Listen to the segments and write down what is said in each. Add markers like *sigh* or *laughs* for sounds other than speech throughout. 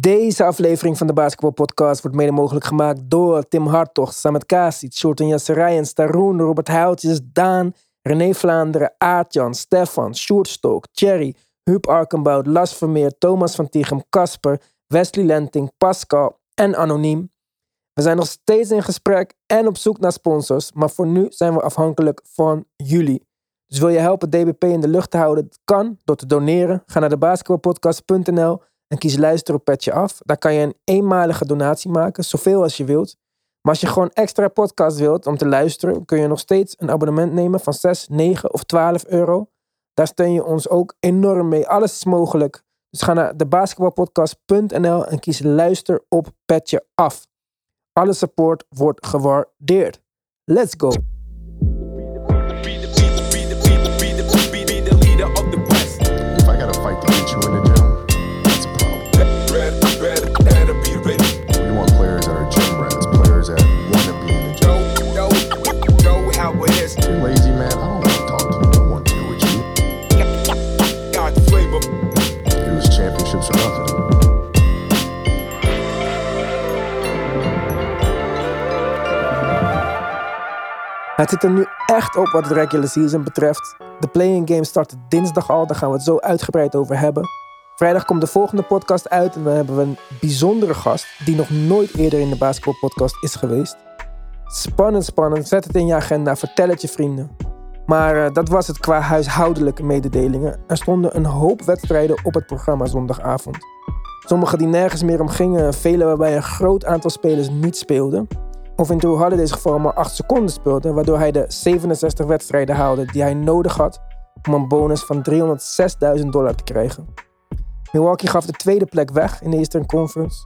Deze aflevering van de Basketball Podcast wordt mede mogelijk gemaakt door Tim Hartog, Samet Kasic, Shorten Jasserijen, Staroen, Robert Huiltjes, Daan, René Vlaanderen, Aartjan, Stefan, Sjoerd Stok, Thierry, Huub Arkenbout, Las Vermeer, Thomas van Tichem, Casper, Wesley Lenting, Pascal en Anoniem. We zijn nog steeds in gesprek en op zoek naar sponsors, maar voor nu zijn we afhankelijk van jullie. Dus wil je helpen DBP in de lucht te houden? Dat kan door te doneren. Ga naar de basketbalpodcast.nl en kies luisteren op Petje Af. Daar kan je een eenmalige donatie maken, zoveel als je wilt. Maar als je gewoon extra podcast wilt om te luisteren, kun je nog steeds een abonnement nemen van 6, 9 of 12 euro. Daar steun je ons ook enorm mee. Alles is mogelijk. Dus ga naar debasketbalpodcast.nl en kies luister op Petje Af. Alle support wordt gewaardeerd. Let's go! Het zit er nu echt op wat de regular season betreft. De play-in game start dinsdag al, daar gaan we het zo uitgebreid over hebben. Vrijdag komt de volgende podcast uit en dan hebben we een bijzondere gast die nog nooit eerder in de basketbalpodcast is geweest. Spannend, spannend. Zet het in je agenda, vertel het je vrienden. Maar eh, dat was het qua huishoudelijke mededelingen. Er stonden een hoop wedstrijden op het programma zondagavond. Sommige die nergens meer om gingen, vele waarbij een groot aantal spelers niet speelden. Of in Drew Holiday's geval maar 8 seconden speelde, waardoor hij de 67 wedstrijden haalde die hij nodig had om een bonus van 306.000 dollar te krijgen. Milwaukee gaf de tweede plek weg in de Eastern Conference.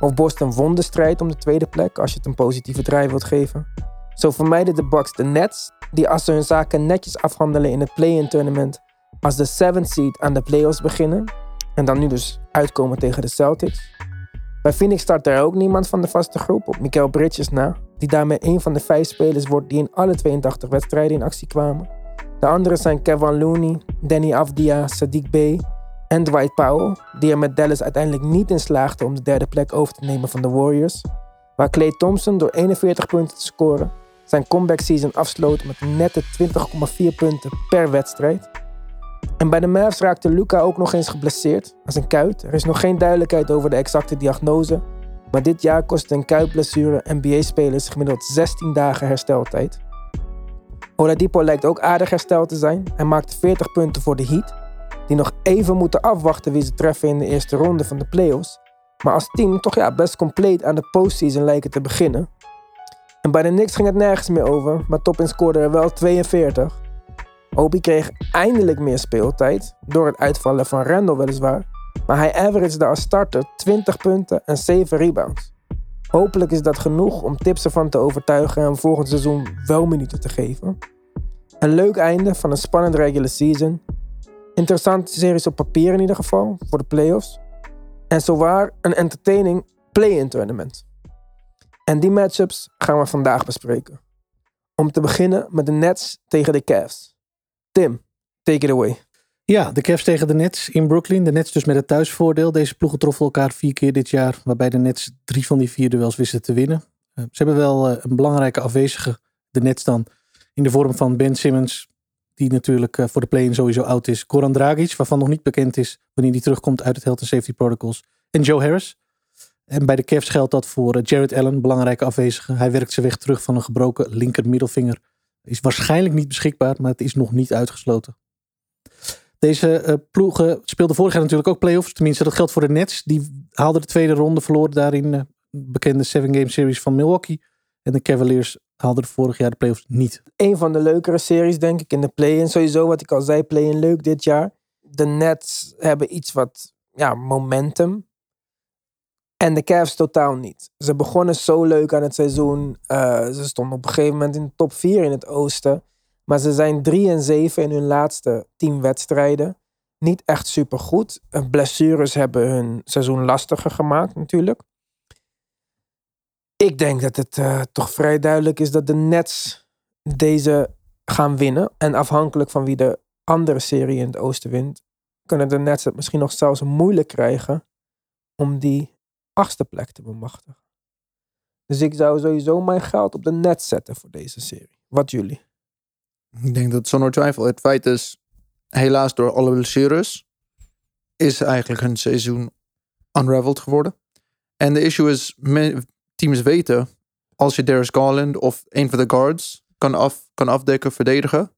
Of Boston won de strijd om de tweede plek, als je het een positieve draai wilt geven. Zo vermijden de Bucks de Nets, die als ze hun zaken netjes afhandelen in het play-in tournament, als de 7th seed aan de playoffs beginnen. En dan nu dus uitkomen tegen de Celtics. Bij Phoenix start er ook niemand van de vaste groep op Mikael Bridges na, die daarmee een van de vijf spelers wordt die in alle 82 wedstrijden in actie kwamen. De anderen zijn Kevin Looney, Danny Avdia, Sadiq Bey en Dwight Powell, die er met Dallas uiteindelijk niet in slaagden om de derde plek over te nemen van de Warriors. Waar Klay Thompson door 41 punten te scoren zijn comeback season afsloot met nette 20,4 punten per wedstrijd. En bij de Mavs raakte Luca ook nog eens geblesseerd aan zijn kuit. Er is nog geen duidelijkheid over de exacte diagnose. Maar dit jaar kostte een kuitblessure NBA-spelers gemiddeld 16 dagen hersteltijd. Oladipo lijkt ook aardig hersteld te zijn. Hij maakte 40 punten voor de Heat, die nog even moeten afwachten wie ze treffen in de eerste ronde van de playoffs. Maar als team toch ja, best compleet aan de postseason lijken te beginnen. En bij de Knicks ging het nergens meer over, maar Toppin scoorde er wel 42. Obi kreeg eindelijk meer speeltijd, door het uitvallen van Randall weliswaar. Maar hij averagede als starter 20 punten en 7 rebounds. Hopelijk is dat genoeg om tips ervan te overtuigen hem volgend seizoen wel minuten te geven. Een leuk einde van een spannende regular season. Interessante series op papier in ieder geval, voor de playoffs. En zowaar een entertaining play-in tournament. En die matchups gaan we vandaag bespreken. Om te beginnen met de Nets tegen de Cavs. Tim, take it away. Ja, de Cavs tegen de Nets in Brooklyn. De Nets dus met het thuisvoordeel. Deze ploegen troffen elkaar vier keer dit jaar. Waarbij de Nets drie van die vier duels wisten te winnen. Uh, ze hebben wel uh, een belangrijke afwezige. De Nets dan. In de vorm van Ben Simmons. Die natuurlijk uh, voor de play-in sowieso oud is. Goran Dragic. Waarvan nog niet bekend is wanneer hij terugkomt uit het Health and Safety Protocols. En Joe Harris. En bij de Cavs geldt dat voor Jared Allen. Belangrijke afwezige. Hij werkt zijn weg terug van een gebroken linker middelvinger. Is waarschijnlijk niet beschikbaar. Maar het is nog niet uitgesloten. Deze uh, ploegen speelden vorig jaar natuurlijk ook playoffs. Tenminste, dat geldt voor de Nets. Die haalden de tweede ronde, verloren daarin uh, bekende 7-game series van Milwaukee. En de Cavaliers haalden vorig jaar de playoffs niet. Een van de leukere series, denk ik, in de play-in. Sowieso, wat ik al zei, play-in leuk dit jaar. De Nets hebben iets wat, ja, momentum. En de Cavs totaal niet. Ze begonnen zo leuk aan het seizoen. Uh, ze stonden op een gegeven moment in de top 4 in het oosten. Maar ze zijn 3 en 7 in hun laatste 10 wedstrijden. Niet echt super goed. Blessures hebben hun seizoen lastiger gemaakt, natuurlijk. Ik denk dat het uh, toch vrij duidelijk is dat de Nets deze gaan winnen. En afhankelijk van wie de andere serie in het oosten wint, kunnen de Nets het misschien nog zelfs moeilijk krijgen om die achtste plek te bemachtigen. Dus ik zou sowieso mijn geld op de net zetten voor deze serie. Wat jullie? Ik denk dat zonder twijfel. Het feit is, helaas door alle blessures, is eigenlijk hun seizoen unraveled geworden. En de issue is, teams weten, als je Darius Garland of een van de guards kan, af, kan afdekken, verdedigen,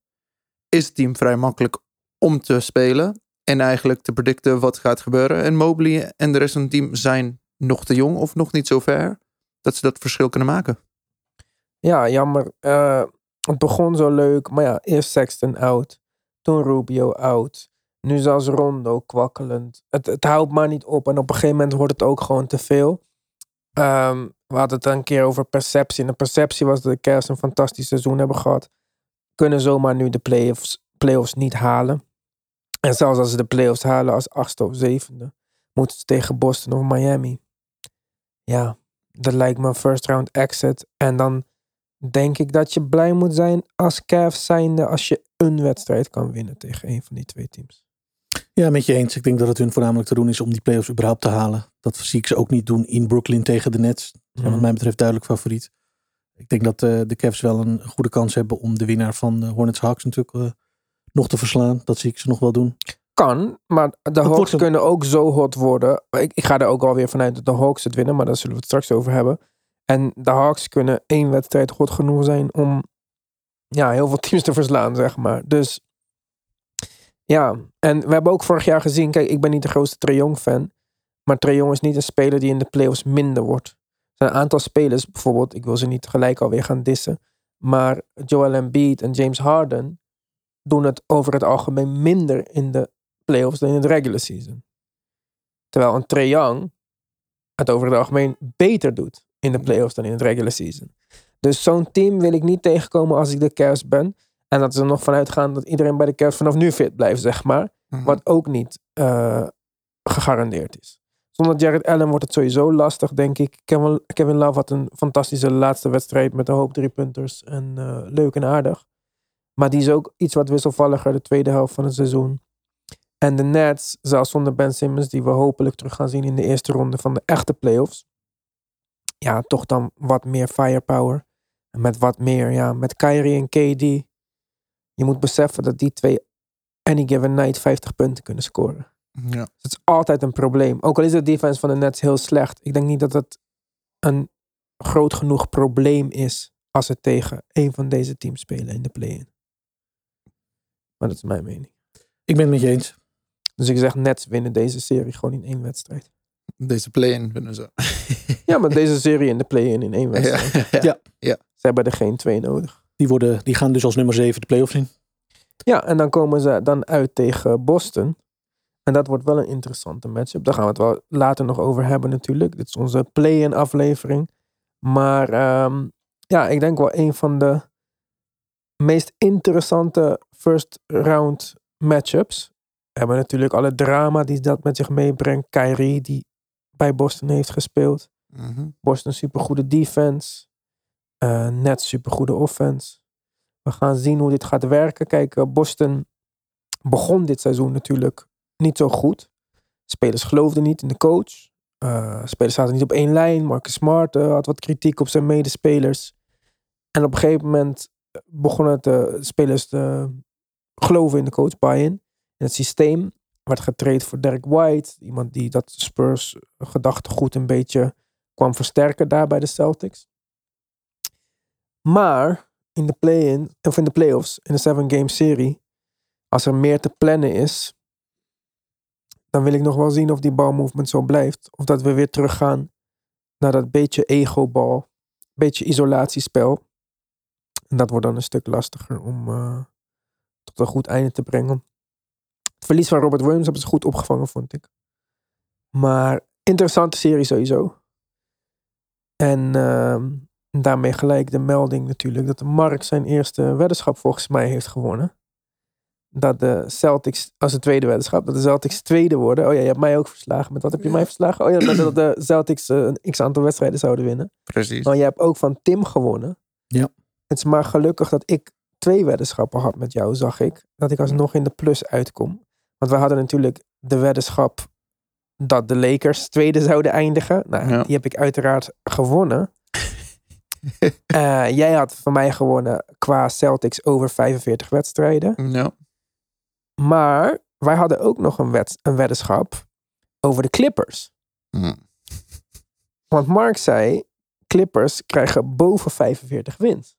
is het team vrij makkelijk om te spelen en eigenlijk te predicten wat gaat gebeuren. En Mobley en de rest van het team zijn nog te jong of nog niet zo ver dat ze dat verschil kunnen maken. Ja, jammer. Eh, het begon zo leuk, maar ja, eerst Sexton out. Toen Rubio out. Nu zelfs Rondo kwakkelend. Het, het houdt maar niet op. En op een gegeven moment wordt het ook gewoon te veel. Ehm, we hadden het een keer over perceptie. En de perceptie was dat de Cavs een fantastisch seizoen hebben gehad. Kunnen zomaar nu de playoffs, playoffs niet halen. En zelfs als ze de playoffs halen als achtste of zevende, moeten ze tegen Boston of Miami. Ja, dat lijkt me een first round exit. En dan denk ik dat je blij moet zijn als Cavs zijnde als je een wedstrijd kan winnen tegen een van die twee teams. Ja, met je eens. Ik denk dat het hun voornamelijk te doen is om die playoffs überhaupt te halen. Dat zie ik ze ook niet doen in Brooklyn tegen de Nets. Zijn wat Mhm. mij betreft duidelijk favoriet. Ik denk dat eh, de Cavs wel een goede kans hebben om de winnaar van de Hornets Hawks natuurlijk eh, nog te verslaan. Dat zie ik ze nog wel doen. Kan, maar de Hawks kunnen ook zo hot worden. Ik, ik ga er ook alweer vanuit dat de Hawks het winnen, maar daar zullen we het straks over hebben. En de Hawks kunnen één wedstrijd goed genoeg zijn om ja, heel veel teams te verslaan, zeg maar. Dus ja, en we hebben ook vorig jaar gezien, kijk, ik ben niet de grootste Trae Young fan, maar Trae Young is niet een speler die in de playoffs minder wordt. Er zijn een aantal spelers, bijvoorbeeld, ik wil ze niet gelijk alweer gaan dissen, maar Joel Embiid en James Harden doen het over het algemeen minder in de playoffs dan in de regular season. Terwijl een Trae Young het over het algemeen beter doet in de playoffs dan in het regular season. Dus zo'n team wil ik niet tegenkomen als ik de Cavs ben. En dat ze er nog vanuit gaan dat iedereen bij de Cavs vanaf nu fit blijft, zeg maar. Wat ook niet eh, gegarandeerd is. Zonder Jared Allen wordt het sowieso lastig, denk ik. Kevin, Kevin Love had een fantastische laatste wedstrijd met een hoop driepunters. En eh, leuk en aardig. Maar die is ook iets wat wisselvalliger de tweede helft van het seizoen. En de Nets, zelfs zonder Ben Simmons, die we hopelijk terug gaan zien in de eerste ronde van de echte playoffs. Ja, toch dan wat meer firepower. En met wat meer, ja, met Kyrie en KD. Je moet beseffen dat die twee any given night 50 punten kunnen scoren. Ja. Dus het is altijd een probleem. Ook al is de defense van de Nets heel slecht. Ik denk niet dat het een groot genoeg probleem is als ze tegen een van deze teams spelen in de play-in. Maar dat is mijn mening. Ik ben het met je eens. Dus ik zeg Nets winnen deze serie gewoon in één wedstrijd. Deze play-in vinden ze. *laughs* Ja, maar deze serie in de play-in in één wedstrijd. *laughs* ja. Ja. Ze hebben er geen twee nodig. Die, worden, die gaan dus als nummer 7 de playoffs in. Ja, en dan komen ze dan uit tegen Boston. En dat wordt wel een interessante matchup. Daar gaan we het wel later nog over hebben natuurlijk. Dit is onze play-in aflevering. Maar ehm, ja, ik denk wel een van de meest interessante first round matchups. We hebben natuurlijk alle drama die dat met zich meebrengt. Kyrie die bij Boston heeft gespeeld. Mhm. Boston supergoede defense. eh net supergoede offense. We gaan zien hoe dit gaat werken. Kijk, eh, Boston begon dit seizoen natuurlijk niet zo goed. Spelers geloofden niet in de coach. Eh, spelers zaten niet op één lijn. Marcus Smart had wat kritiek op zijn medespelers. En op een gegeven moment begonnen de spelers te geloven in de coach, buy-in. Het systeem werd getraind voor Derek White. Iemand die dat Spurs gedachtegoed een beetje kwam versterken daar bij de Celtics. Maar in de play-in, of in de playoffs, in de seven game serie, als er meer te plannen is, dan wil ik nog wel zien of die balmovement zo blijft. Of dat we weer teruggaan naar dat beetje ego-bal, beetje isolatiespel. En dat wordt dan een stuk lastiger om eh, tot een goed einde te brengen. Het verlies van Robert Williams hebben ze goed opgevangen, vond ik. Maar interessante serie sowieso. En ehm, daarmee gelijk de melding natuurlijk dat de Mark zijn eerste weddenschap volgens mij heeft gewonnen. Dat de Celtics, als het tweede weddenschap, dat de Celtics tweede worden. Oh ja, je hebt mij ook verslagen. Met wat heb je mij verslagen? Oh ja, dat, dat de Celtics eh, een x aantal wedstrijden zouden winnen. Precies. Maar jij hebt ook van Tim gewonnen. Ja. Het is maar gelukkig dat ik twee weddenschappen had met jou, zag ik. Dat ik alsnog in de plus uitkom. Want we hadden natuurlijk de weddenschap dat de Lakers tweede zouden eindigen. Nou, Ja. die heb ik uiteraard gewonnen. *laughs* Eh, jij had van mij gewonnen qua Celtics over 45 wedstrijden. Ja. Maar wij hadden ook nog een, wed een weddenschap over de Clippers. Hm. Want Mark zei, Clippers krijgen boven 45 wins.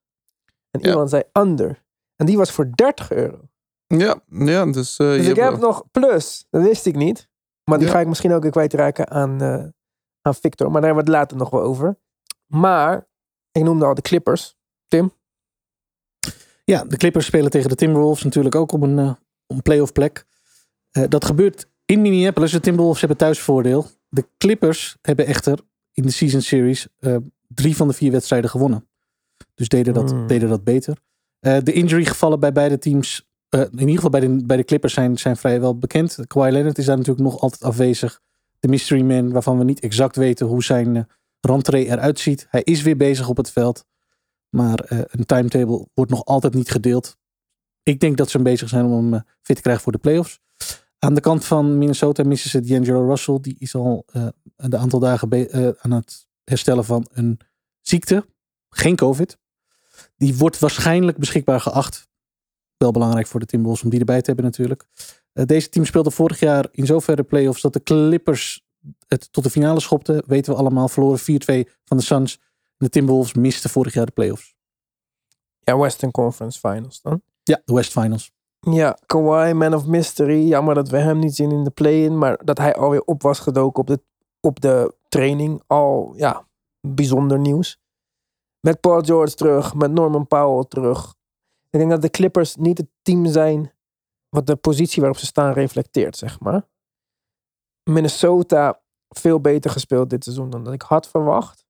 En iemand zei under. En die was voor 30 euro. Ja, ja, dus... eh, Dus je ik hebt heb nog plus. Dat wist ik niet. Maar die Ja. ga ik misschien ook weer kwijtraken aan, eh, aan Victor. Maar daar hebben we het later nog wel over. Maar, ik noemde al de Clippers. Ja, de Clippers spelen tegen de Timberwolves natuurlijk ook om een, om een playoff plek. Eh, dat gebeurt in Minneapolis. De Timberwolves hebben thuisvoordeel. De Clippers hebben echter in de season series eh, drie van de vier wedstrijden gewonnen. Dus deden dat, Hmm. deden dat beter. Eh, de injurygevallen bij beide teams, eh, in ieder geval bij de, bij de Clippers, zijn, zijn vrijwel bekend. Kawhi Leonard is daar natuurlijk nog altijd afwezig. De mystery man, waarvan we niet exact weten hoe zijn uh, rentree eruit ziet. Hij is weer bezig op het veld. Maar eh, een timetable wordt nog altijd niet gedeeld. Ik denk dat ze bezig zijn om hem fit te krijgen voor de playoffs. Aan de kant van Minnesota missen ze D'Angelo Russell. Die is al een aantal dagen aan het herstellen van een ziekte. Geen COVID. Die wordt waarschijnlijk beschikbaar geacht. Wel belangrijk voor de Timberwolves om die erbij te hebben natuurlijk. Eh, deze team speelde vorig jaar in zoverre playoffs dat de Clippers het tot de finale schopten. Weten we allemaal. Verloren 4-2 van de Suns. De Timberwolves misten vorig jaar de playoffs. Ja, Western Conference Finals dan. Ja, de West Finals. Ja, Kawhi, Man of Mystery. Jammer dat we hem niet zien in de play-in. Maar dat hij alweer op was gedoken op de, op de training. Al, ja, bijzonder nieuws. Met Paul George terug. Met Norman Powell terug. Ik denk dat de Clippers niet het team zijn... wat de positie waarop ze staan reflecteert, zeg maar. Minnesota veel beter gespeeld dit seizoen dan dat ik had verwacht.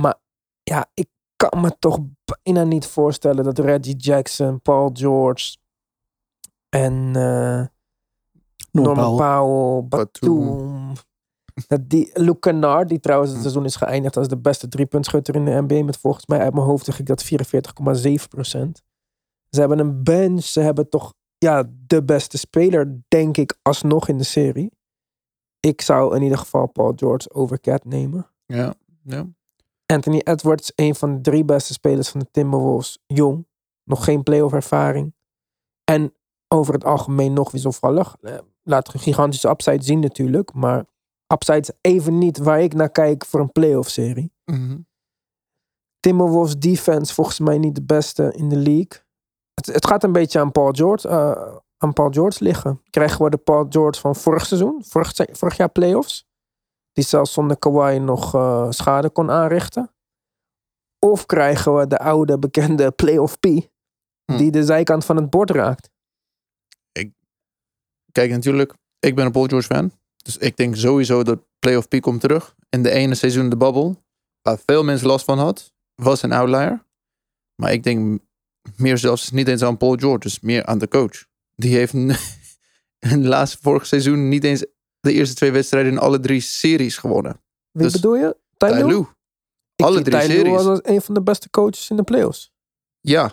Maar ja, ik kan me toch bijna niet voorstellen dat Reggie Jackson, Paul George en eh, Norman. Powell, Batum. Dat die, Luke Kennard, die trouwens het seizoen is geëindigd als de beste driepuntschutter in de NBA. Met volgens mij uit mijn hoofd zeg ik dat 44,7%. Ze hebben een bench. Ze hebben toch ja, de beste speler, denk ik, alsnog in de serie. Ik zou in ieder geval Paul George over Cat nemen. Ja, ja. Anthony Edwards, een van de drie beste spelers van de Timberwolves. Jong, nog geen playoff ervaring. En over het algemeen nog wisselvallig. Eh, Laat een gigantische upside zien natuurlijk. Maar upside is even niet waar ik naar kijk voor een playoff serie. Mhm. Timberwolves defense volgens mij niet de beste in de league. Het, het gaat een beetje aan Paul George, eh, aan Paul George liggen. Krijgen we de Paul George van vorig seizoen, vorig, vorig jaar playoffs. Die zelfs zonder Kawhi nog eh, schade kon aanrichten. Of krijgen we de oude bekende *laughs* playoff P. Hm. Die de zijkant van het bord raakt. Kijk, natuurlijk, ik ben een Paul George fan. Dus ik denk sowieso dat Playoff P komt terug. In de ene seizoen de bubble, waar veel mensen last van had, was een outlier. Maar ik denk meer zelfs niet eens aan Paul George, dus meer aan de coach. Die heeft *laughs* in de laatste vorig seizoen niet eens de eerste twee wedstrijden in alle drie series gewonnen. Wie Dus bedoel je? Ty Ty Lue? Lue. Ik alle drie Ty Lue series. als een van de beste coaches in de playoffs. Ja,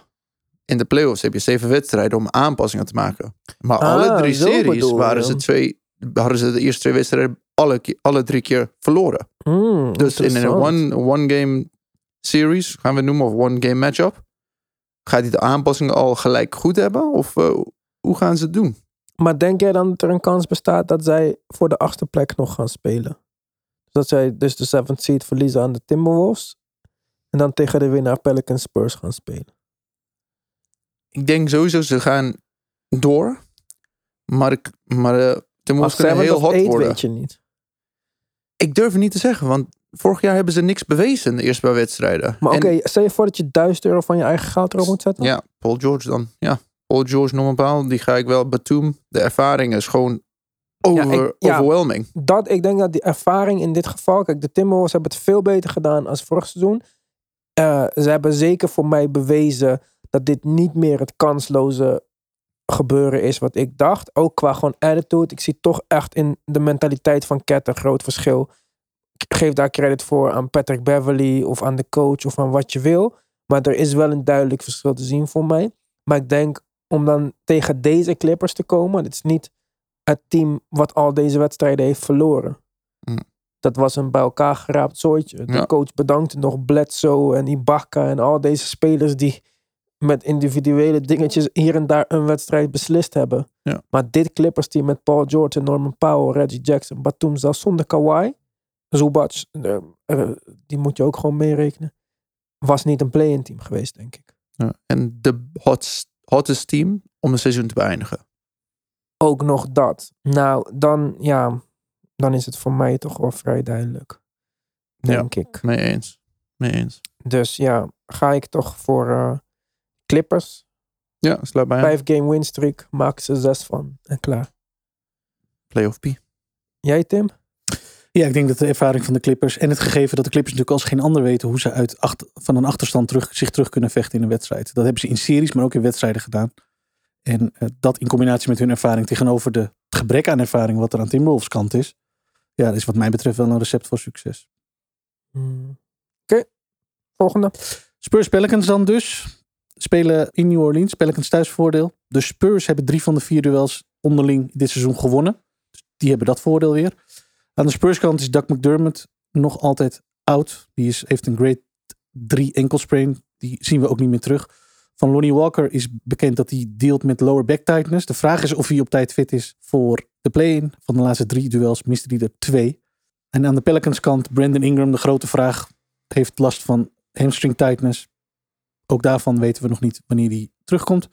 in de playoffs heb je zeven wedstrijden om aanpassingen te maken. Maar Ah, alle drie zo series waren ze, twee, hadden ze de eerste twee wedstrijden alle, alle drie keer verloren. Hmm, Dus in een interessant. one, one game series, gaan we het noemen, of one game matchup, gaat hij de aanpassingen al gelijk goed hebben? Of eh, hoe gaan ze het doen? Maar denk jij dan dat er een kans bestaat dat zij voor de achtste plek nog gaan spelen? Dat zij dus de seventh seed verliezen aan de Timberwolves. En dan tegen de winnaar Pelicans Spurs gaan spelen. Ik denk sowieso ze gaan door. Maar, ik, maar eh Als Wolves kunnen heel hot worden. weet je niet. Ik durf het niet te zeggen, want vorig jaar hebben ze niks bewezen in de eerste paar wedstrijden. Maar oké, stel je voor dat je 1000 euro van je eigen geld erop moet zetten. Ja, Paul George dan. Ja, Paul George, Norman Powell, die ga ik wel. Batum, de ervaring is gewoon over, Ja, ik- ja. overwhelming. Dat, ik denk dat die ervaring in dit geval... Kijk, de Timberwolves hebben het veel beter gedaan als vorig seizoen. Eh, ze hebben zeker voor mij bewezen dat dit niet meer het kansloze gebeuren is wat ik dacht. Ook qua gewoon attitude. Ik zie toch echt in de mentaliteit van Cat een groot verschil. Ik geef daar credit voor aan Patrick Beverly of aan de coach of aan wat je wil. Maar er is wel een duidelijk verschil te zien voor mij. Maar ik denk om dan tegen deze Clippers te komen, het is niet het team wat al deze wedstrijden heeft verloren. Mm. Dat was een bij elkaar geraapt zooitje. De Ja. coach bedankte nog Bledsoe en Ibaka en al deze spelers die met individuele dingetjes hier en daar een wedstrijd beslist hebben. Ja. Maar dit Clippers team met Paul George, Norman Powell, Reggie Jackson, Batum, zelfs zonder Kawhi, Zubac, eh, eh, die moet je ook gewoon meerekenen, was niet een play-in team geweest, denk ik. Ja. En de hotst, hottest team om het seizoen te beëindigen. Ook nog dat. Nou, dan, ja, dan is het voor mij toch wel vrij duidelijk. Ja. Denk ik. Mee eens. Mee eens. Dus ja, ga ik toch voor eh, Clippers. Ja, sluit bij aan. Vijf game win streak, maak ze zes van. En klaar. Playoff P. Jij Tim? Ja, ik denk dat de ervaring van de Clippers en het gegeven dat de Clippers natuurlijk als geen ander weten hoe ze uit acht, van een achterstand terug, zich terug kunnen vechten in een wedstrijd. Dat hebben ze in series, maar ook in wedstrijden gedaan. En eh, dat in combinatie met hun ervaring tegenover de, het gebrek aan ervaring wat er aan Timberwolves kant is. Ja, dat is wat mij betreft wel een recept voor succes. Hmm. Oké, volgende. Spurs Pelicans dan dus. Spelen in New Orleans. Pelicans thuisvoordeel. De Spurs hebben drie van de vier duels onderling dit seizoen gewonnen. Dus die hebben dat voordeel weer. Aan de Spurs kant is Doug McDermott nog altijd oud. Die heeft een grade 3 sprain. Die zien we ook niet meer terug. Van Lonnie Walker is bekend dat hij dealt met lower back tightness. De vraag is of hij op tijd fit is voor de play-in. Van de laatste drie duels miste hij er twee. En aan de Pelicans kant Brandon Ingram, de grote vraag, heeft last van hamstring tightness. Ook daarvan weten we nog niet wanneer hij terugkomt.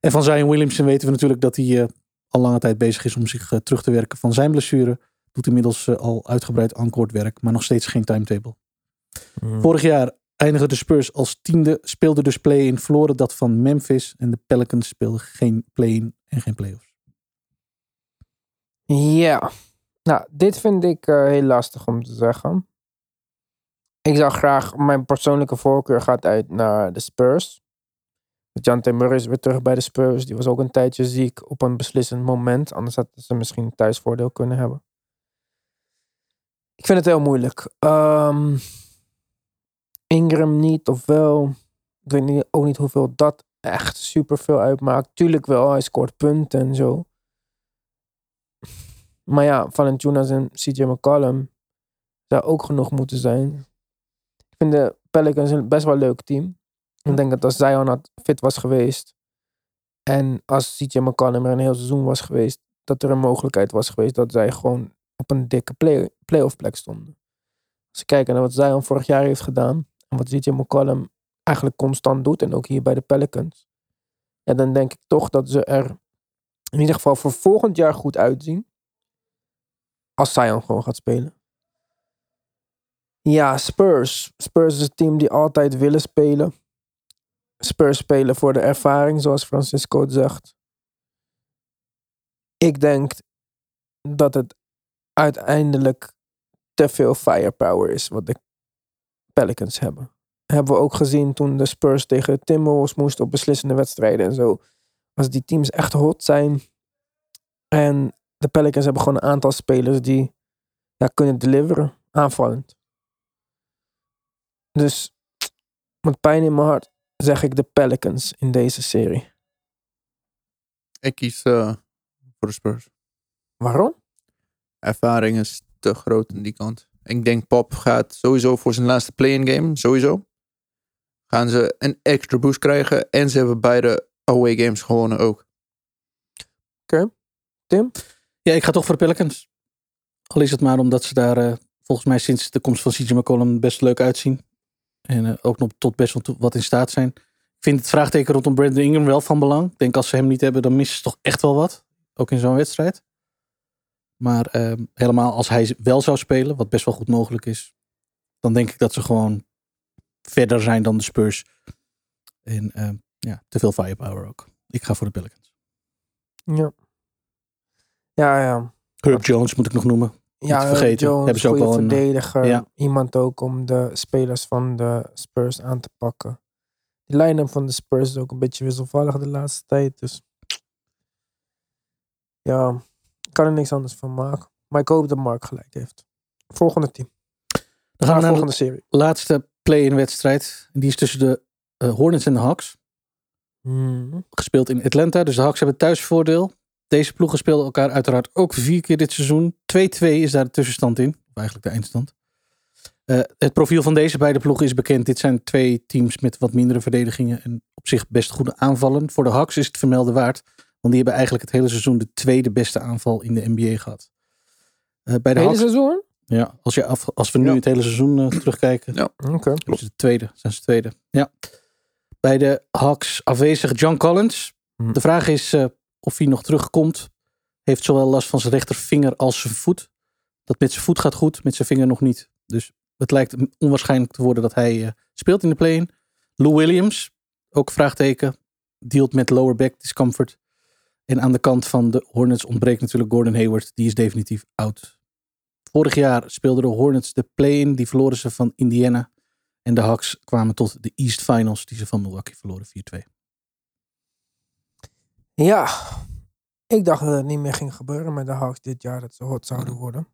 En van Zion Williamson weten we natuurlijk dat hij eh, al lange tijd bezig is om zich eh, terug te werken van zijn blessure. Doet inmiddels eh, al uitgebreid encore werk, maar nog steeds geen timetable. Vorig jaar eindigde de Spurs als tiende, speelden dus play-in, verloren dat van Memphis. En de Pelicans speelden geen play-in en geen play-offs. Ja, nou, dit vind ik eh, heel lastig om te zeggen. Ik zou graag, mijn persoonlijke voorkeur gaat uit naar de Spurs. Jan Murray is weer terug bij de Spurs. Die was ook een tijdje ziek op een beslissend moment. Anders hadden ze misschien thuisvoordeel kunnen hebben. Ik vind het heel moeilijk. Ehm, Ingram niet of wel. Ik weet niet, ook niet hoeveel dat echt super veel uitmaakt. Tuurlijk wel, hij scoort punten en zo. Maar ja, Valanciunas en CJ McCollum zou ook genoeg moeten zijn. Ik vind de Pelicans een best wel leuk team. Ik denk dat als Zion had fit was geweest en als CJ McCollum er een heel seizoen was geweest, dat er een mogelijkheid was geweest dat zij gewoon op een dikke play, playoff plek stonden. Als we kijken naar wat Zion vorig jaar heeft gedaan en wat CJ McCollum eigenlijk constant doet en ook hier bij de Pelicans, ja, dan denk ik toch dat ze er in ieder geval voor volgend jaar goed uitzien. Als Zion gewoon gaat spelen. Ja, Spurs. Spurs is een team die altijd willen spelen. Spurs spelen voor de ervaring, zoals Francisco het zegt. Ik denk dat het uiteindelijk te veel firepower is wat de Pelicans hebben. Hebben we ook gezien toen de Spurs tegen de Timberwolves moesten op beslissende wedstrijden en zo. Als die teams echt hot zijn en de Pelicans hebben gewoon een aantal spelers die ja, kunnen deliveren, aanvallend. Dus met pijn in mijn hart zeg ik de Pelicans in deze serie. Ik kies eh, voor de Spurs. Waarom? Ervaring is te groot aan die kant. Ik denk Pop gaat sowieso voor zijn laatste play-in game, sowieso. Gaan ze een extra boost krijgen. En ze hebben beide away games gewonnen ook. Ja, ik ga toch voor de Pelicans. Al is het maar omdat ze daar eh, volgens mij sinds de komst van CJ McCollum best leuk uitzien. En eh, ook nog tot best wel wat in staat zijn. Ik vind het vraagteken rondom Brandon Ingram wel van belang. Ik denk als ze hem niet hebben, dan missen ze toch echt wel wat. Ook in zo'n wedstrijd. Maar eh, helemaal als hij wel zou spelen, wat best wel goed mogelijk is. Dan denk ik dat ze gewoon verder zijn dan de Spurs. En eh, ja, te veel firepower ook. Ik ga voor de Pelicans. Ja. Ja, ja. Herb Jones moet ik nog noemen. Ja, te vergeten. Jones, Hebben ze ook wel een, eh, verdediger. ja. Iemand ook om de spelers van de Spurs aan te pakken. De line-up van de Spurs is ook een beetje wisselvallig de laatste tijd. Dus ja, ik kan er niks anders van maken. Maar ik hoop dat Mark gelijk heeft. Volgende team. Dan gaan we naar de volgende serie. laatste play-in wedstrijd. Die is tussen de eh, Hornets en de Hawks. Mhm. Gespeeld in Atlanta. Dus de Hawks hebben thuisvoordeel. Deze ploegen speelden elkaar uiteraard ook vier keer dit seizoen. 2-2 is daar de tussenstand in. Of eigenlijk de eindstand. Eh, het profiel van deze beide ploegen is bekend. Dit zijn twee teams met wat mindere verdedigingen en op zich best goede aanvallen. Voor de Hawks is het vermelden waard. Want die hebben eigenlijk het hele seizoen de tweede beste aanval in de NBA gehad. Eh, bij de Hele Hawks, seizoen? ja, als, je af, als we nu Ja. het hele seizoen eh, terugkijken, Ja. Oké. is het tweede, zijn ze tweede. Ja. Bij de Hawks afwezig John Collins. Hm. De vraag is eh, of hij nog terugkomt. Heeft zowel last van zijn rechtervinger als zijn voet. Dat met zijn voet gaat goed, met zijn vinger nog niet. Dus het lijkt onwaarschijnlijk te worden dat hij eh, speelt in de play-in. Lou Williams, ook vraagteken, dealt met lower back discomfort. En aan de kant van de Hornets ontbreekt natuurlijk Gordon Hayward. Die is definitief oud. Vorig jaar speelden de Hornets de play-in. Die verloren ze van Indiana. En de Hawks kwamen tot de East Finals. Die ze van Milwaukee verloren 4-2. Ja, ik dacht dat het niet meer ging gebeuren met de Hawks dit jaar. Dat ze hot zouden worden.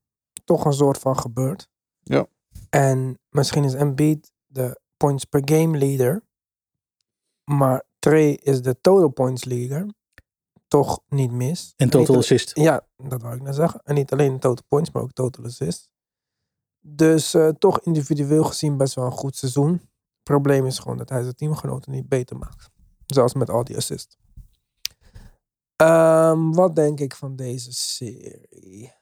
Toch een soort van gebeurd. Ja. En misschien is Embiid de points per game leader. Maar Trey is de total points leader. Toch niet mis. En total al- assist. Ja, dat wou ik net zeggen. En niet alleen total points, maar ook total assists. Dus eh, toch individueel gezien best wel een goed seizoen. Het probleem is gewoon dat hij zijn teamgenoten niet beter maakt. Zelfs met al die assists. Ehm, wat denk ik van deze serie?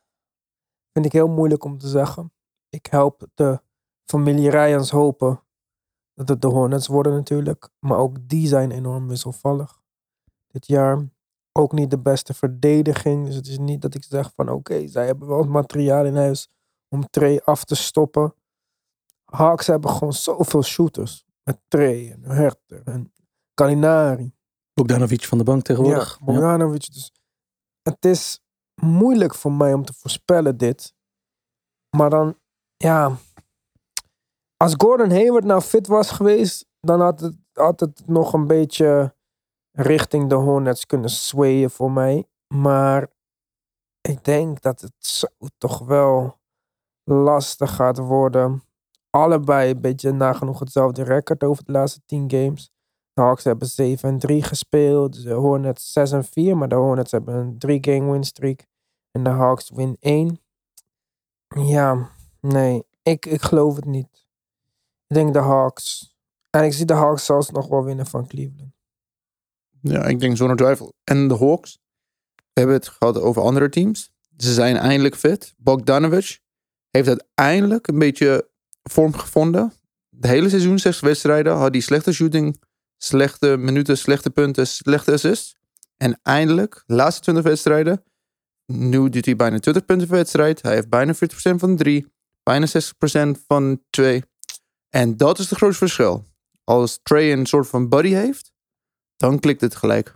Vind ik heel moeilijk om te zeggen. Ik help de familie Ryans hopen dat het de Hornets worden natuurlijk. Maar ook die zijn enorm wisselvallig dit jaar. Ook niet de beste verdediging. Dus het is niet dat ik zeg van oké, zij hebben wel het materiaal in huis om Trey af te stoppen. Hawks hebben gewoon zoveel shooters. Met Trey en Herter en Kalinari. Bogdanovic van de bank tegenwoordig. Ja, Bogdanovic. Dus het is moeilijk voor mij om te voorspellen dit. Maar dan, ja. Als Gordon Hayward nou fit was geweest, dan had het, had het nog een beetje richting de Hornets kunnen swayen voor mij. Maar ik denk dat het zo toch wel lastig gaat worden. Allebei een beetje nagenoeg hetzelfde record over de laatste 10 games. Hawks hebben 7 en 3 gespeeld. De Hornets 6 en 4. Maar de Hornets hebben een 3 game win streak. En de Hawks win 1. Ja, nee. Ik, ik geloof het niet. Ik denk de Hawks. En ik zie de Hawks zelfs nog wel winnen van Cleveland. Ja, ik denk zonder twijfel. En de Hawks. We hebben het gehad over andere teams. Ze zijn eindelijk fit. Bogdanovic heeft uiteindelijk een beetje vorm gevonden. De hele seizoen, zes wedstrijden, had hij slechte shooting, slechte minuten, slechte punten, slechte assists. En eindelijk, de laatste 20 wedstrijden, nu doet hij bijna 20 punten per wedstrijd. Hij heeft bijna 40% van de 3, bijna 60% van 2. En dat is het grootste verschil. Als Trey een soort van buddy heeft, dan klikt het gelijk.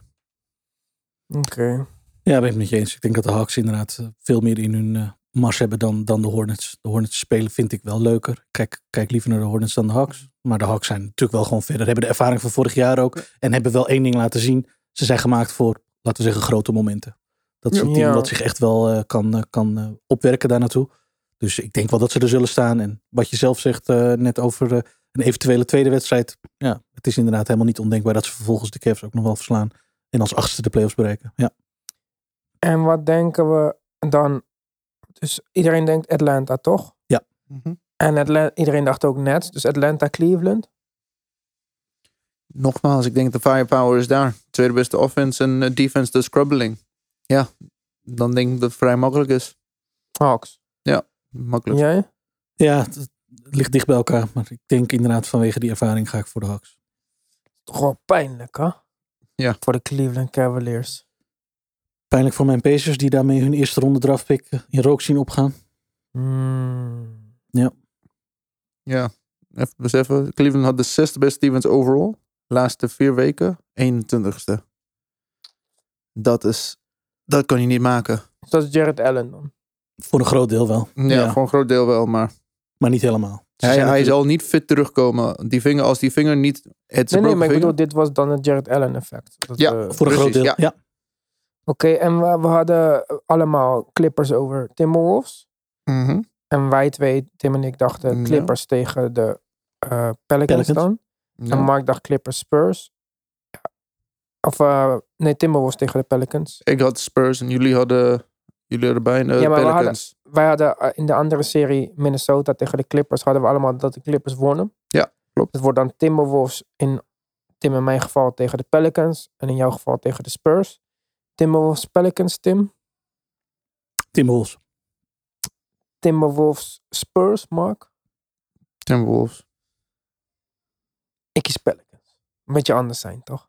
Oké. Ja, ben ik het met je eens. Ik denk dat de Hawks inderdaad eh, veel meer in hun mars hebben dan, dan de Hornets. De Hornets spelen vind ik wel leuker. Kijk, kijk liever naar de Hornets dan de Hawks. Maar de Hawks zijn natuurlijk wel gewoon verder. Hebben de ervaring van vorig jaar ook. En hebben wel één ding laten zien. Ze zijn gemaakt voor, laten we zeggen, grote momenten. Dat is een team dat zich echt wel eh, kan, eh, kan eh, opwerken daar naartoe. Dus ik denk wel dat ze er zullen staan. En wat je zelf zegt net over een eventuele tweede wedstrijd. Ja, het is inderdaad helemaal niet ondenkbaar dat ze vervolgens de Cavs ook nog wel verslaan. En als achtste de playoffs bereiken. Ja. En wat denken we dan? Dus iedereen denkt Atlanta, toch? En Atla- iedereen dacht ook Nets. Dus Atlanta, Cleveland. Nogmaals, ik denk de firepower is daar. Tweede beste offense en eh, defense de scrubbeling. Ja, dan denk ik dat het vrij makkelijk is. Hawks. Makkelijk. Jij? Ja, het ligt dicht bij elkaar. Maar ik denk inderdaad vanwege die ervaring ga ik voor de Hawks. Toch wel pijnlijk, hè? Ja. Voor de Cleveland Cavaliers. Pijnlijk voor mijn Pacers die daarmee hun eerste ronde draftpick in rook zien opgaan. Hmm. Ja, even beseffen. Cleveland had de zesde beste defense overall. Laatste vier weken, 21ste. Dat is, dat kan je niet maken. Dus dat is Jared Allen dan. Voor een groot deel wel. Ja, voor een groot deel wel, maar Maar niet helemaal. Ze hij, hij natuurlijk- zal niet fit terugkomen. Die vinger, als die vinger niet, het is Nee, nee, maar ik bedoel, dit was dan het Jared Allen effect. Dat, Ja, eh, Voor een groot deel, ja. ja. Oké, en we, we hadden allemaal Clippers over Timberwolves. Mhm. En wij twee, Tim en ik, dachten Ja. Clippers tegen de eh, Pelicans, Pelicans. dan. Ja. En Mark dacht Clippers Spurs. Ja. Of eh, nee, Timberwolves tegen de Pelicans. Ik had Spurs en jullie hadden, jullie hadden bijna Ja, maar Pelicans. Wij hadden eh, in de andere serie Minnesota tegen de Clippers. Hadden we allemaal dat de Clippers wonnen. Ja, klopt. Het wordt dan Timberwolves in Tim in mijn geval tegen de Pelicans. En in jouw geval tegen de Spurs. Timberwolves Pelicans, Tim. Timberwolves. Timberwolves Spurs, Mark. Timberwolves. Ik kies Pelicans. Een beetje anders zijn, toch?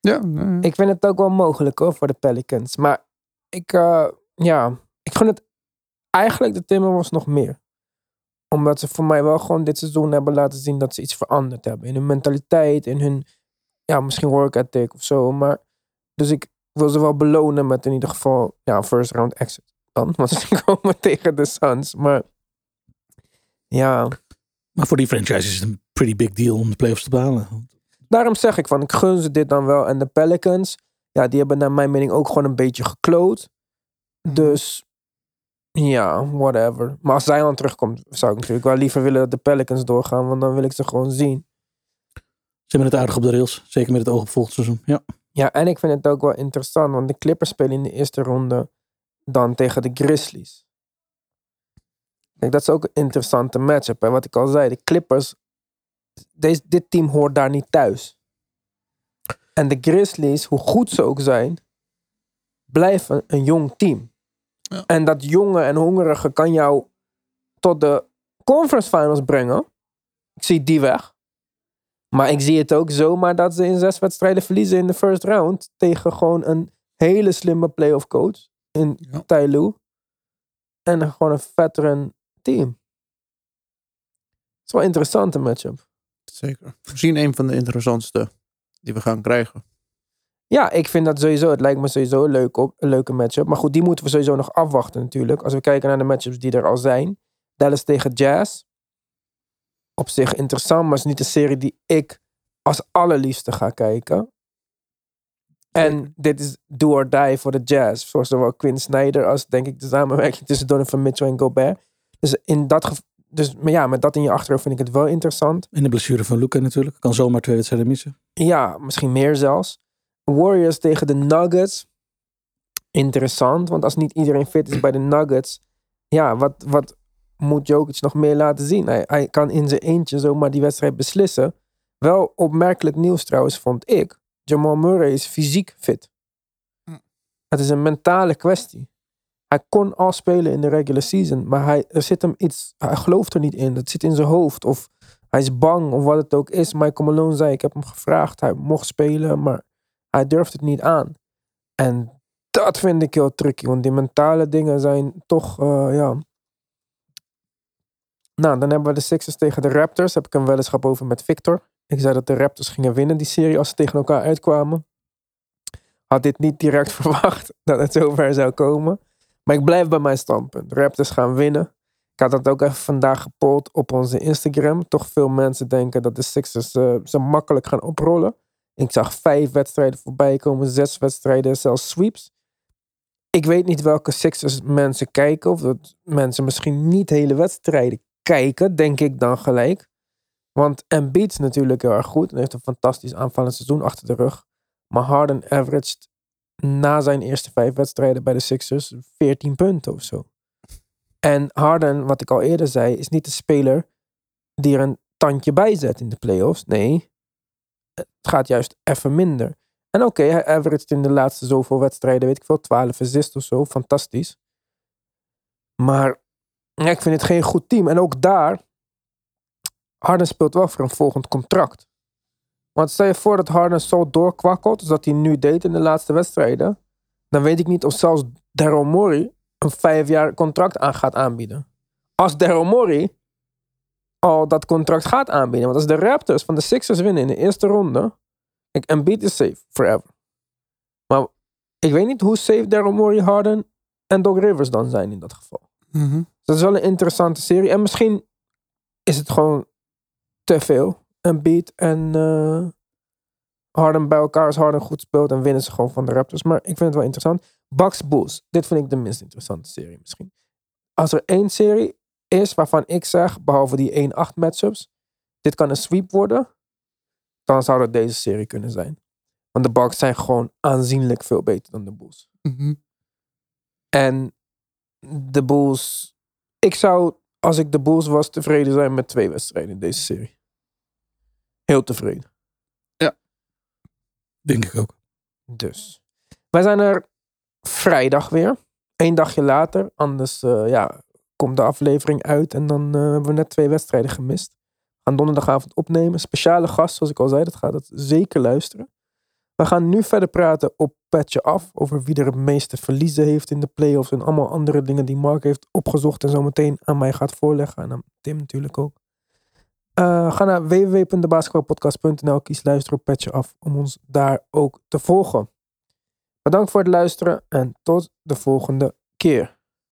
Ja, nee. Ik vind het ook wel mogelijk hoor, voor de Pelicans. Maar ik, eh, ja, ik gun het eigenlijk de Timberwolves nog meer. Omdat ze voor mij wel gewoon dit seizoen hebben laten zien dat ze iets veranderd hebben. In hun mentaliteit, in hun, ja, misschien work ethic of zo. Maar, dus ik wil ze wel belonen met in ieder geval, ja, een first round exit dan. Want ze *laughs* komen tegen de Suns. Maar, ja, Maar voor die franchise is het een pretty big deal om de playoffs te behalen. daarom zeg ik van, ik gun ze dit dan wel. En de Pelicans, ja, die hebben naar mijn mening ook gewoon een beetje gekloot. Dus, ja, whatever. Maar als Zion terugkomt, zou ik natuurlijk wel liever willen dat de Pelicans doorgaan. Want dan wil ik ze gewoon zien. Ze hebben het aardig op de rails. Zeker met het oog op volgend seizoen. Ja. Ja, en ik vind het ook wel interessant. Want de Clippers spelen in de eerste ronde dan tegen de Grizzlies. Kijk, dat is ook een interessante matchup. En wat ik al zei, de Clippers, deze, dit team hoort daar niet thuis. En de Grizzlies, hoe goed ze ook zijn, blijven een jong team. Ja. En dat jonge en hongerige kan jou tot de conference finals brengen. Ik zie die weg. Maar ik zie het ook zomaar dat ze in zes wedstrijden verliezen in de first round. Tegen gewoon een hele slimme playoff coach in Ja. Ty Lue. En gewoon een veteran team. Het is wel een interessante matchup. Zeker. Misschien een van de interessantste die we gaan krijgen. Ja, ik vind dat sowieso. Het lijkt me sowieso een, leuk op, een leuke matchup. Maar goed, die moeten we sowieso nog afwachten natuurlijk. Als we kijken naar de matchups die er al zijn. Dallas tegen Jazz. Op zich interessant, maar het is niet een serie die ik als allerliefste ga kijken. En dit is do or die voor de Jazz. Voor zowel Quinn Snyder als denk ik de samenwerking tussen Donovan Mitchell en Gobert. Dus, in dat gev- dus maar ja, met dat in je achterhoofd vind ik het wel interessant. En de blessure van Luca natuurlijk. Kan zomaar twee wedstrijden missen. Ja, misschien meer zelfs. Warriors tegen de Nuggets. Interessant, want als niet iedereen fit is bij de Nuggets. Ja, wat, wat moet Jokic nog meer laten zien? Hij, hij kan in zijn eentje zomaar die wedstrijd beslissen. Wel opmerkelijk nieuws trouwens, vond ik. Jamal Murray is fysiek fit. Hm. Het is een mentale kwestie. Hij kon al spelen in de regular season, maar hij, er zit hem iets, hij gelooft er niet in. Dat zit in zijn hoofd of hij is bang of wat het ook is. Michael Malone zei, ik heb hem gevraagd, hij mocht spelen, maar hij durft het niet aan. En dat vind ik heel tricky, want die mentale dingen zijn toch, eh, ja. Nou, dan hebben we de Sixers tegen de Raptors. Heb ik een weddenschap over met Victor. Ik zei dat de Raptors gingen winnen die serie als ze tegen elkaar uitkwamen. Had dit niet direct *laughs* verwacht dat het zover zou komen. Maar ik blijf bij mijn standpunt. Raptors gaan winnen. Ik had dat ook even vandaag gepold op onze Instagram. Toch veel mensen denken dat de Sixers eh, ze makkelijk gaan oprollen. Ik zag vijf wedstrijden voorbij komen, zes wedstrijden, zelfs sweeps. Ik weet niet welke Sixers mensen kijken. Of dat mensen misschien niet hele wedstrijden kijken, denk ik dan gelijk. Want Embiid is natuurlijk heel erg goed. En heeft een fantastisch aanvallend seizoen achter de rug. Maar Harden averaged na zijn eerste vijf wedstrijden bij de Sixers 14 punten of zo. En Harden, wat ik al eerder zei, is niet de speler die er een tandje bij zet in de playoffs. Nee, het gaat juist even minder. En oké, hij averaged in de laatste zoveel wedstrijden, weet ik veel, 12 assists of zo. Fantastisch. Maar ja, ik vind het geen goed team. En ook daar, Harden speelt wel voor een volgend contract. Want stel je voor dat Harden zo doorkwakkelt, zoals dat hij nu deed in de laatste wedstrijden. Dan weet ik niet of zelfs Daryl Morey een vijf jaar contract aan gaat aanbieden. Als Daryl Morey al dat contract gaat aanbieden. Want als de Raptors van de Sixers winnen in de eerste ronde. Kijk, Embiid is safe forever. Maar ik weet niet hoe safe Daryl Morey, Harden en Doc Rivers dan zijn in dat geval. Dus dat is wel een interessante serie. En misschien is het gewoon te veel. Embiid en eh, Harden bij elkaar. Als Harden goed speelt, dan winnen ze gewoon van de Raptors. Maar ik vind het wel interessant. Bucks Bulls. Dit vind ik de minst interessante serie misschien. Als er één serie is waarvan ik zeg, behalve die 1-8 matchups, dit kan een sweep worden, dan zou dat deze serie kunnen zijn. Want de Bucks zijn gewoon aanzienlijk veel beter dan de Bulls. Mhm. En de Bulls... Ik zou, als ik de Bulls was, tevreden zijn met twee wedstrijden in deze serie. Heel tevreden. Denk ik ook. Dus. Wij zijn er vrijdag weer. Eén dagje later. Anders eh, ja, komt de aflevering uit. En dan eh, hebben we net twee wedstrijden gemist. We gaan donderdagavond opnemen. Speciale gast, zoals ik al zei. Dat gaat het zeker luisteren. We gaan nu verder praten op Petje Af. Over wie er het meeste verliezen heeft in de playoffs. En allemaal andere dingen die Mark heeft opgezocht. En zo meteen aan mij gaat voorleggen. En aan Tim natuurlijk ook. Eh, ga naar www.debasketbalpodcast.nl. Kies luisteren op Petje Af. Om ons daar ook te volgen. Bedankt voor het luisteren. En tot de volgende keer.